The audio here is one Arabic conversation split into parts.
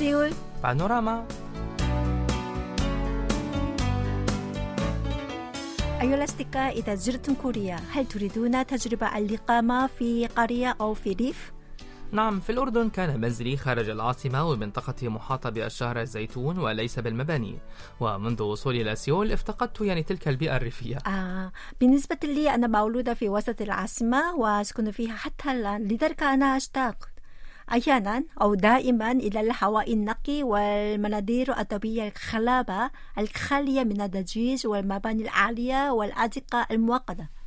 سيول بانوراما أيها الأصدقاء إذا زرتم كوريا هل تريدون تجربة الإقامة في قرية أو في ريف؟ نعم في الأردن كان منزلي خارج العاصمة ومنطقة محاطة بأشجار الزيتون وليس بالمباني. ومنذ وصولي إلى سيول افتقدت يعني تلك البيئة الريفية. آه بالنسبة لي أنا مولودة في وسط العاصمة وأسكن فيها حتى الآن. لذلك أنا أشتاق أحيانا أو دائما إلى الهواء النقي والمناظر الطبيعية الخلابة الخالية من الضجيج والمباني العالية والأزقة المؤقتة.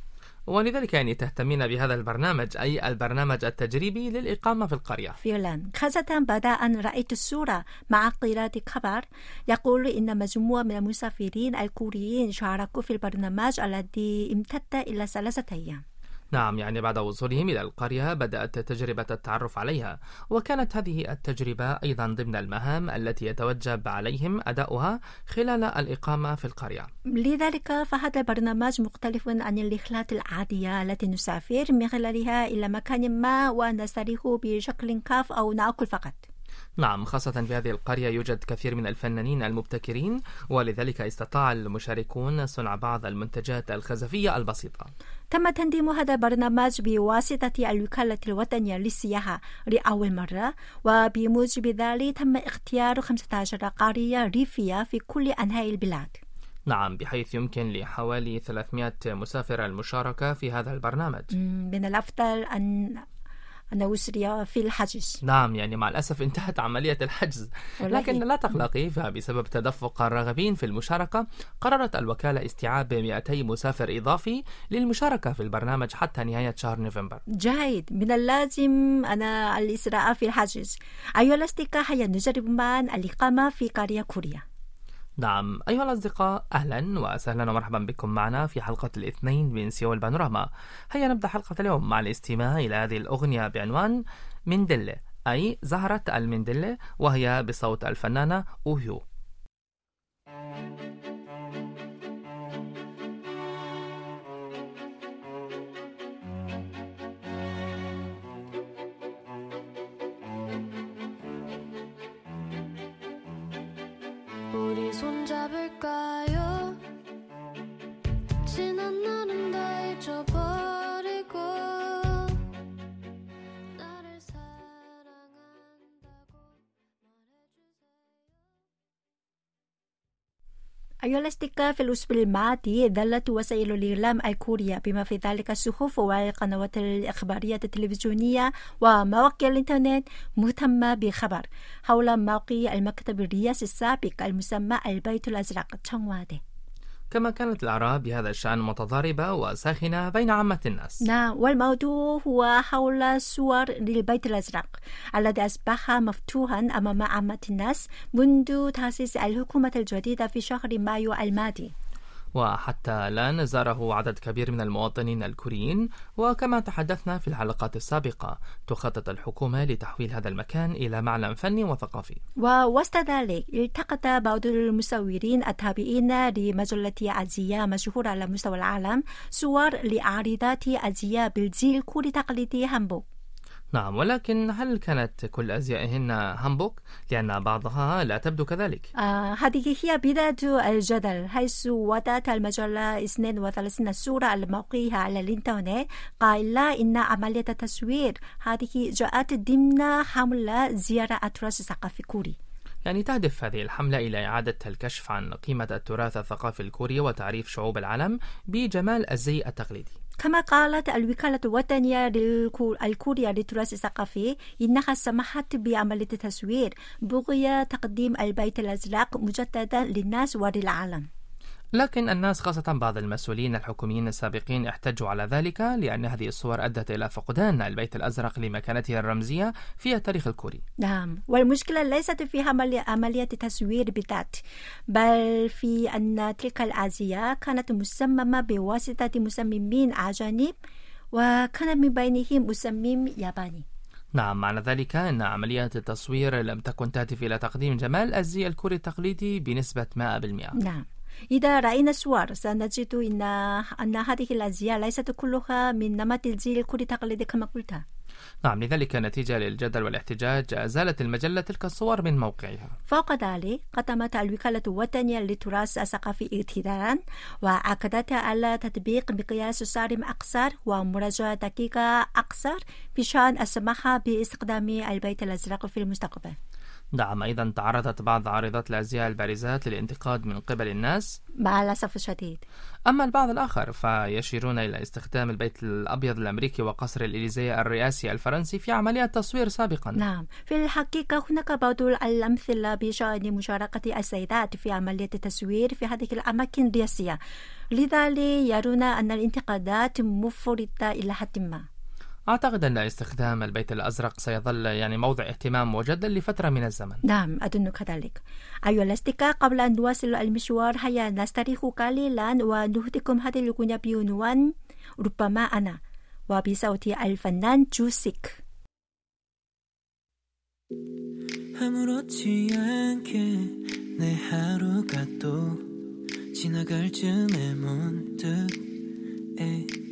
ولذلك يعني تهتمين بهذا البرنامج أي البرنامج التجريبي للإقامة في القرية. فعلا. خاصة بعد أن رأيت الصورة مع قراءة خبر يقول إن مجموعة من المسافرين الكوريين شاركوا في البرنامج الذي امتد إلى ثلاثة أيام. نعم يعني بعد وصولهم إلى القرية بدأت تجربة التعرف عليها وكانت هذه التجربة أيضا ضمن المهام التي يتوجب عليهم أداؤها خلال الإقامة في القرية. لذلك فهذا البرنامج مختلف عن الرحلات العادية التي نسافر من خلالها إلى مكان ما ونستريح بشكل كاف أو نأكل فقط. نعم خاصة في هذه القرية يوجد كثير من الفنانين المبتكرين ولذلك استطاع المشاركون صنع بعض المنتجات الخزفية البسيطة. تم تنظيم هذا البرنامج بواسطة الوكالة الوطنية للسياحة لأول مرة وبموجب ذلك تم اختيار 15 قرية ريفية في كل أنحاء البلاد. نعم بحيث يمكن لحوالي 300 مسافر المشاركة في هذا البرنامج. من الأفضل أن أن أسري في الحجز. نعم يعني مع الأسف انتهت عملية الحجز. لكن لا تقلقي فبسبب تدفق الراغبين في المشاركة قررت الوكالة استيعاب 200 مسافر إضافي للمشاركة في البرنامج حتى نهاية شهر نوفمبر. جيد من اللازم أنا الإسراء في الحجز. أيها الأصدقاء هيا نجرب معا الإقامة في قرية كوريا نعم. أيها الأصدقاء أهلا وسهلا ومرحبا بكم معنا في حلقة الاثنين من سيول بانوراما. هيا نبدأ حلقة اليوم مع الاستماع إلى هذه الأغنية بعنوان مندلة أي زهرة المندلة وهي بصوت الفنانة أوهيو. 우리 손잡을까 الأصدقاء في الأسبوع الماضي ظلت وسائل الإعلام الكورية بما في ذلك الصحف والقنوات الإخبارية التلفزيونية ومواقع الإنترنت مهتمة بخبر حول موقع المكتب الرئاسي السابق المسمى البيت الأزرق. تشونغوادي كما كانت الآراء بهذا الشأن متضاربة وساخنة بين عامة الناس. نعم والموضوع هو حول صور للبيت الأزرق الذي أصبح مفتوحا أمام عامة الناس منذ تأسيس الحكومة الجديدة في شهر مايو الماضي. وحتى الآن زاره عدد كبير من المواطنين الكوريين وكما تحدثنا في الحلقات السابقة تخطط الحكومة لتحويل هذا المكان إلى معلم فني وثقافي. ووسط ذلك التقط بعض المصورين التابعين لمجلة أزياء مشهورة على مستوى العالم صور لعارضات أزياء بالجيل الكوري التقليدي هامبوك نعم ولكن هل كانت كل أزيائهن هامبوك؟ لأن بعضها لا تبدو كذلك. آه هذه هي بداية الجدل حيث وضعت المجلة 32 صورة على موقعها على الإنترنت قائلة إن عملية التصوير هذه جاءت ضمن حملة زيارة التراث الثقافي الكوري. يعني تهدف هذه الحملة إلى إعادة الكشف عن قيمة التراث الثقافي الكوري وتعريف شعوب العالم بجمال الزي التقليدي. كما قالت الوكالة الوطنية الكورية للتراث الثقافي إنها سمحت بعملية التصوير بغية تقديم البيت الأزرق مجددا للناس وللعالم. لكن الناس خاصة بعض المسؤولين الحكوميين السابقين احتجوا على ذلك لأن هذه الصور أدت إلى فقدان البيت الأزرق لمكانته الرمزية في التاريخ الكوري. نعم. والمشكلة ليست في عملية, التصوير بالذات بل في أن تلك الأزياء كانت مصممة بواسطة مصممين أجانب وكان من بينهم مصمم ياباني. نعم معنى ذلك أن عملية التصوير لم تكن تهدف إلى تقديم جمال الزي الكوري التقليدي بنسبة 100% نعم. إذا رأينا الصور سنجد إن أن هذه الأزياء ليست كلها من نمط الجيل الكوري التقليدي كما قلت نعم لذلك نتيجة للجدل والاحتجاج. أزالت المجلة تلك الصور من موقعها. فوق ذلك قدمت الوكالة الوطنية للتراث الثقافي اعتذارا وأكدت على تطبيق مقياس صارم أكثر ومراجعة دقيقة أكثر بشأن السماح باستخدام البيت الأزرق في المستقبل. نعم أيضا تعرضت بعض عارضات الأزياء البارزات للانتقاد من قبل الناس. مع الأسف الشديد. أما البعض الآخر فيشيرون إلى استخدام البيت الأبيض الأمريكي وقصر الإليزية الرئاسي الفرنسي في عمليات تصوير سابقا. نعم في الحقيقة هناك بعض الأمثلة بشأن مشاركة السيدات في عملية التصوير في هذه الأماكن الرئاسية. لذلك يرون أن الانتقادات مفرطة إلى حد ما. أعتقد أن استخدام البيت الأزرق سيظل يعني موضع اهتمام مجدد لفترة من الزمن نعم أظن كذلك أيها الأصدقاء قبل أن نواصل المشوار هيا نستريح قليلا ونهديكم هذه الأغنية بعنوان ربما أنا وبصوت الفنان جوسيك 아무렇지 않게 내 하루가 또 지나갈 쯤에 문득 에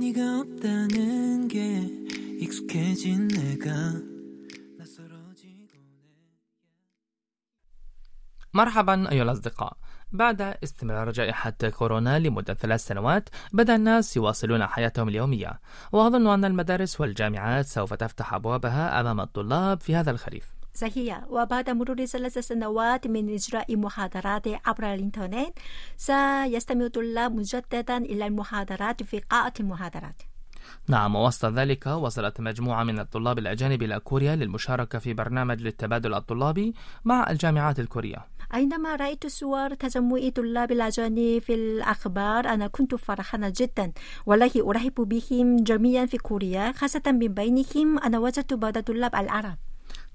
네가 없다는 게 익숙해진 내가 낯설어지고 مرحبا أيها الأصدقاء بعد استمرار جائحة كورونا لمدة ثلاث سنوات بدأ الناس يواصلون حياتهم اليومية وأظن أن المدارس والجامعات سوف تفتح أبوابها أمام الطلاب في هذا الخريف صحيح وبعد مرور ثلاث سنوات من إجراء محاضرات عبر الإنترنت سيستمع الطلاب مجددا إلى المحاضرات في قاعة المحاضرات نعم ووسط ذلك وصلت مجموعة من الطلاب الأجانب إلى كوريا للمشاركة في برنامج للتبادل الطلابي مع الجامعات الكورية. عندما رأيت صور تجمع طلاب الأجانب في الأخبار أنا كنت فرحانة جدا والله أرحب بهم جميعا في كوريا خاصة من بينهم أنا وجدت بعض طلاب العرب.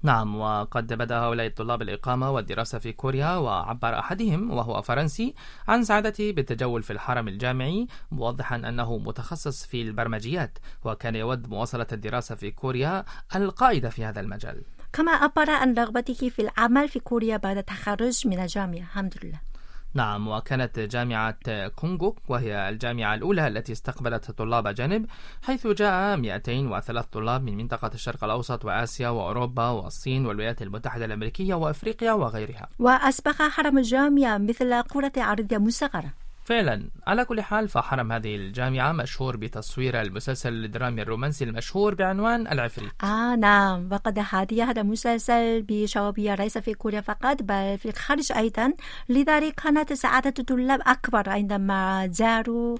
نعم وقد بدأ هؤلاء الطلاب الإقامة والدراسة في كوريا وعبر أحدهم وهو فرنسي عن سعادته بالتجول في الحرم الجامعي موضحا أنه متخصص في البرمجيات وكان يود مواصلة الدراسة في كوريا القائدة في هذا المجال. كما عبر عن رغبته في العمل في كوريا بعد التخرج من الجامعة الحمد لله. نعم وكانت جامعة كونغوك وهي الجامعة الأولى التي استقبلت طلاب أجانب حيث جاء 203 طلاب من منطقة الشرق الأوسط وآسيا وأوروبا والصين والولايات المتحدة الأمريكية وأفريقيا وغيرها. وأصبح حرم الجامعة مثل كرة عرضية مصغرة فعلا. على كل حال فحرم هذه الجامعة مشهور بتصوير المسلسل الدرامي الرومانسي المشهور بعنوان العفريت. آه نعم. وقد هذه هذا المسلسل بشعبية ليس في كوريا فقط بل في الخارج أيضا. لذلك كانت سعادة الطلاب أكبر عندما زاروا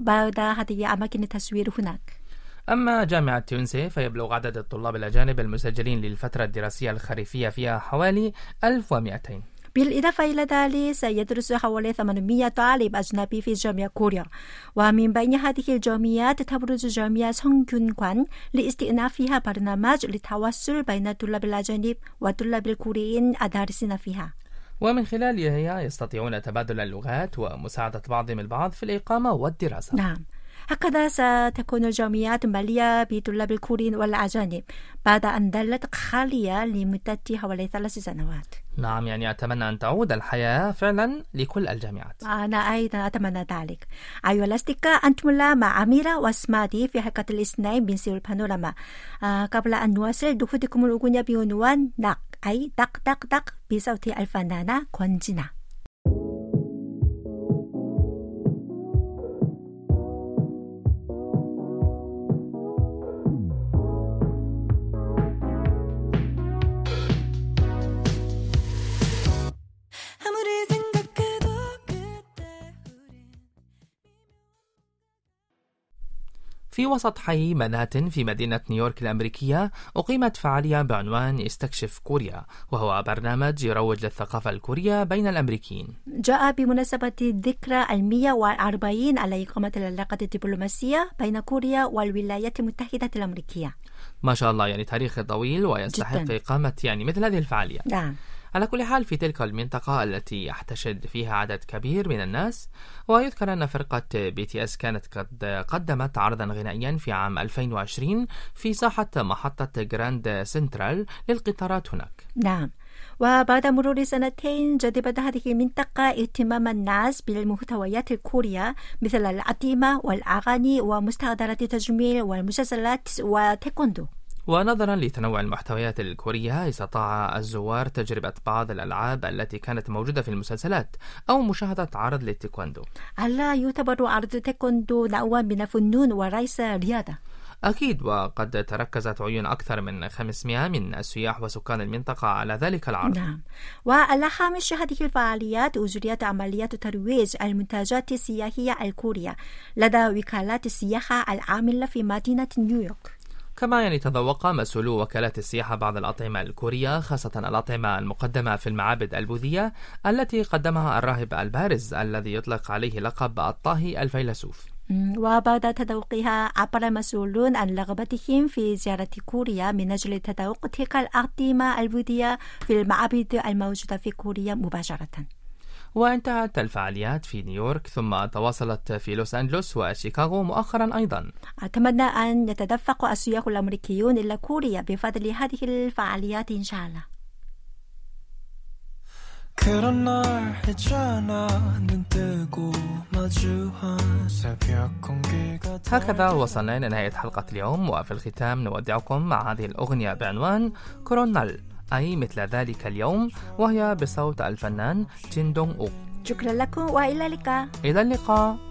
بعض هذه أماكن التصوير هناك. أما جامعة تيونسي فيبلغ عدد الطلاب الأجانب المسجلين للفترة الدراسية الخريفية فيها حوالي 1200 بالإضافة إلى ذلك سيدرس حوالي 800 طالب أجنبي في جامعة كوريا ومن بين هذه الجامعات تبرز جامعة سونgyun관 لاستئنافها برنامج للتواصل بين طلاب الأجانب وطلاب الكوريين الدارسين فيها ومن خلالها يستطيعون تبادل اللغات ومساعدة بعضهم البعض في الإقامة والدراسة نعم هكذا ستكون الجامعات مالية بطلاب الكوريين والأجانب بعد أن ظلت خالية لمدة حوالي ثلاث سنوات. نعم يعني أتمنى أن تعود الحياة فعلا لكل الجامعات. أنا أيضا أتمنى ذلك. أيها الأصدقاء أنتم الآن مع أميرة واسمادي في حلقة الاثنين من سيول بانوراما. آه قبل أن نواصل نهديكم الأغنية بعنوان نق أي دق دق دق بصوت الفنانة 권 في وسط حي منهاتن في مدينة نيويورك الأمريكية أقيمت فعالية بعنوان استكشف كوريا وهو برنامج يروج للثقافة الكورية بين الأمريكيين. جاء بمناسبة الذكرى المية والأربعين على إقامة العلاقات الدبلوماسية بين كوريا والولايات المتحدة الأمريكية. ما شاء الله يعني تاريخ طويل ويستحق جداً. إقامة يعني مثل هذه الفعالية. نعم. على كل حال في تلك المنطقة التي يحتشد فيها عدد كبير من الناس ويذكر أن فرقة بي تي اس كانت قد قدمت عرضا غنائيا في عام 2020 في ساحة محطة جراند سنترال للقطارات هناك. نعم. وبعد مرور سنتين جذبت هذه المنطقة اهتمام الناس بالمحتويات الكورية مثل الأطعمة والأغاني ومستحضرات التجميل والمسلسلات وتايكوندو. ونظرا لتنوع المحتويات الكورية استطاع الزوار تجربة بعض الألعاب التي كانت موجودة في المسلسلات أو مشاهدة عرض للتايكوندو. ألا يعتبر عرض تايكوندو نوعا من الفنون وليس رياضة. أكيد وقد تركزت عيون أكثر من 500 من السياح وسكان المنطقة على ذلك العرض. نعم. وعلى هامش هذه الفعاليات أجريت عمليات ترويج المنتجات السياحية الكورية لدى وكالات السياحة العاملة في مدينة نيويورك. كما يعني تذوق مسؤولو وكالات السياحة بعض الأطعمة الكورية خاصة الأطعمة المقدمة في المعابد البوذية التي قدمها الراهب البارز الذي يطلق عليه لقب الطاهي الفيلسوف. وبعد تذوقها عبر المسؤولون عن رغبتهم في زيارة كوريا من أجل تذوق تلك الأطعمة البوذية في المعابد الموجودة في كوريا مباشرة. وانتهت الفعاليات في نيويورك ثم تواصلت في لوس أنجلوس وشيكاغو مؤخرا أيضا أتمنى أن يتدفق السياح الأمريكيون إلى كوريا بفضل هذه الفعاليات إن شاء الله 그런 날 있잖아 눈 뜨고 마주한 새벽 공기가 هكذا وصلنا إلى نهاية حلقة اليوم وفي الختام نودعكم مع هذه الأغنية بعنوان كورونال أي مثل ذلك اليوم وهي بصوت الفنان تين دونغ أوك. شكرا لكم وإلى اللقاء. إلى اللقاء.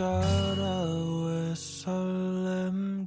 따라 왜 설렘